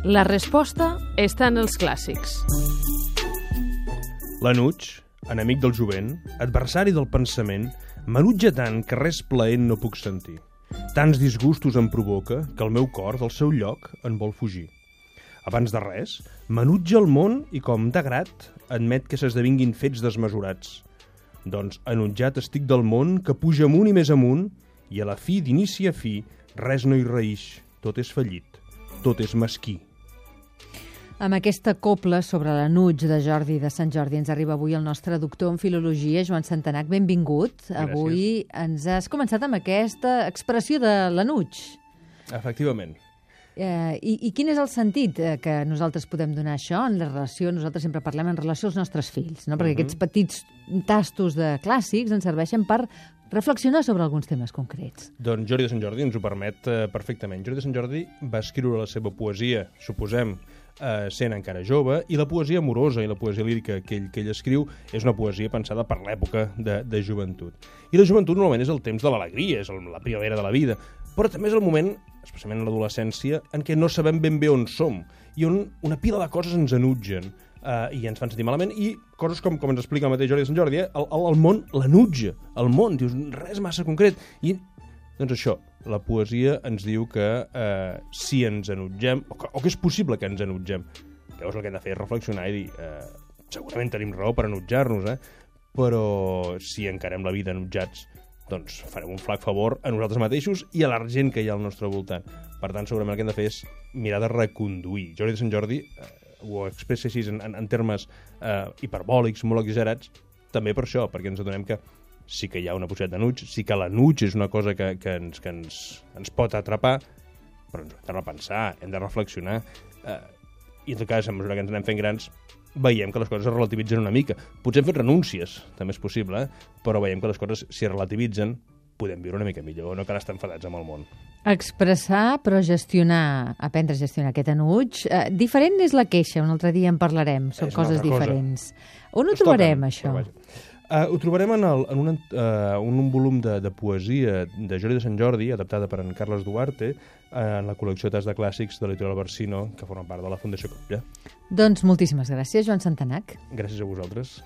La resposta està en els clàssics. L'Anuig, enemic del jovent, adversari del pensament, m'enutja tant que res plaent no puc sentir. Tants disgustos em provoca que el meu cor del seu lloc en vol fugir. Abans de res, m'enutja el món i, com de grat, admet que s'esdevinguin fets desmesurats. Doncs enutjat estic del món que puja amunt i més amunt i a la fi, d'inici a fi, res no hi reïx, tot és fallit, tot és mesquí. Amb aquesta copla sobre l'Anuig de Jordi de Sant Jordi ens arriba avui el nostre doctor en Filologia, Joan Santanac. Benvingut. Gràcies. Avui ens has començat amb aquesta expressió de l'Anuig. Efectivament. Eh, i, I quin és el sentit eh, que nosaltres podem donar això en la relació, nosaltres sempre parlem en relació als nostres fills, no? perquè aquests petits tastos de clàssics ens serveixen per reflexionar sobre alguns temes concrets. Doncs Jordi de Sant Jordi ens ho permet eh, perfectament. Jordi de Sant Jordi va escriure la seva poesia, suposem, eh, sent encara jove, i la poesia amorosa i la poesia lírica que ell, que ell escriu és una poesia pensada per l'època de, de joventut. I la joventut normalment és el temps de l'alegria, és la primavera de la vida, però també és el moment, especialment en l'adolescència, en què no sabem ben bé on som i on una pila de coses ens enutgen eh, i ens fan sentir malament, i coses com, com ens explica el mateix Jordi de Sant Jordi, eh, el, el, el món l'enutja, el món, dius, res massa concret, i doncs això, la poesia ens diu que eh, si ens enutgem, o que, o que és possible que ens enutgem, llavors el que hem de fer és reflexionar i dir, eh, segurament tenim raó per enutjar-nos, eh? però si encarem la vida enutjats, doncs farem un flac favor a nosaltres mateixos i a la gent que hi ha al nostre voltant. Per tant, segurament el que hem de fer és mirar de reconduir. Jordi de Sant Jordi eh, ho expressa així en, en, en termes eh, hiperbòlics, molt exagerats, també per això, perquè ens adonem que sí que hi ha una possibilitat d'anuig, sí que l'anuig és una cosa que, que, ens, que ens, ens pot atrapar, però ens ho hem de repensar, hem de reflexionar, eh, i en tot cas, a mesura que ens anem fent grans, veiem que les coses es relativitzen una mica. Potser hem fet renúncies, també és possible, eh? però veiem que les coses, si es relativitzen, podem viure una mica millor, no cal estar enfadats amb el món. Expressar, però gestionar, aprendre a gestionar aquest enuig. Eh, diferent és la queixa, un altre dia en parlarem, són És coses altra cosa. diferents. On ho Es trobarem, toquen, això? Uh, ho trobarem en, el, en un, uh, un, un volum de, de poesia de Jordi de Sant Jordi, adaptada per en Carles Duarte, uh, en la col·lecció Tas de Clàssics de l'Editorial Barsino, que forma part de la Fundació Colla. Doncs moltíssimes gràcies, Joan Santanac. Gràcies a vosaltres.